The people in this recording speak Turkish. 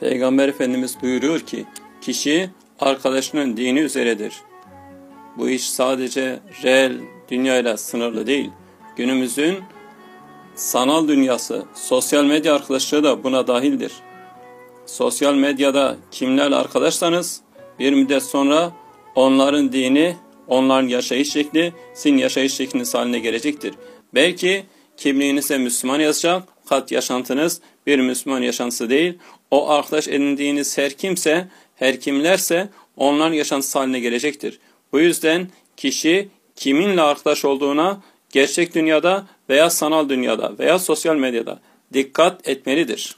Peygamber Efendimiz buyuruyor ki, kişi arkadaşının dini üzeredir. Bu iş sadece reel dünyayla sınırlı değil. Günümüzün sanal dünyası, sosyal medya arkadaşlığı da buna dahildir. Sosyal medyada kimlerle arkadaşsanız bir müddet sonra onların dini, onların yaşayış şekli sizin yaşayış şekliniz haline gelecektir. Belki kimliğinize Müslüman yazacak, kat yaşantınız bir Müslüman yaşantısı değil. O arkadaş edindiğiniz her kimse, her kimlerse onların yaşantısı haline gelecektir. Bu yüzden kişi kiminle arkadaş olduğuna gerçek dünyada veya sanal dünyada veya sosyal medyada dikkat etmelidir.